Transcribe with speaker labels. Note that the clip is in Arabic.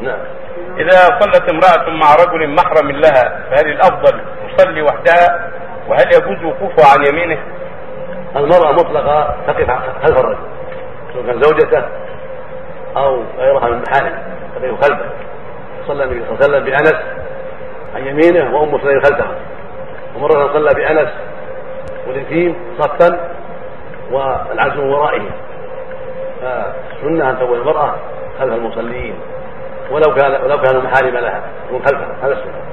Speaker 1: نعم.
Speaker 2: إذا صلت امرأة مع رجل محرم لها فهل الأفضل تصلي وحدها؟ وهل يجوز وقوفها عن يمينه؟
Speaker 1: المرأة مطلقة تقف خلف الرجل سواء كان زوجته أو غيرها من المحارم تقف خلفه. صلى النبي صلى الله عليه وسلم بأنس عن يمينه وأم سليم خلفها. ومرة صلى بأنس واليتيم صفا والعزم ورائه فالسنة أن تكون المرأة خلف المصلين. ولو كان ولو كانوا محارم لها تكون خلفها. هذا السنة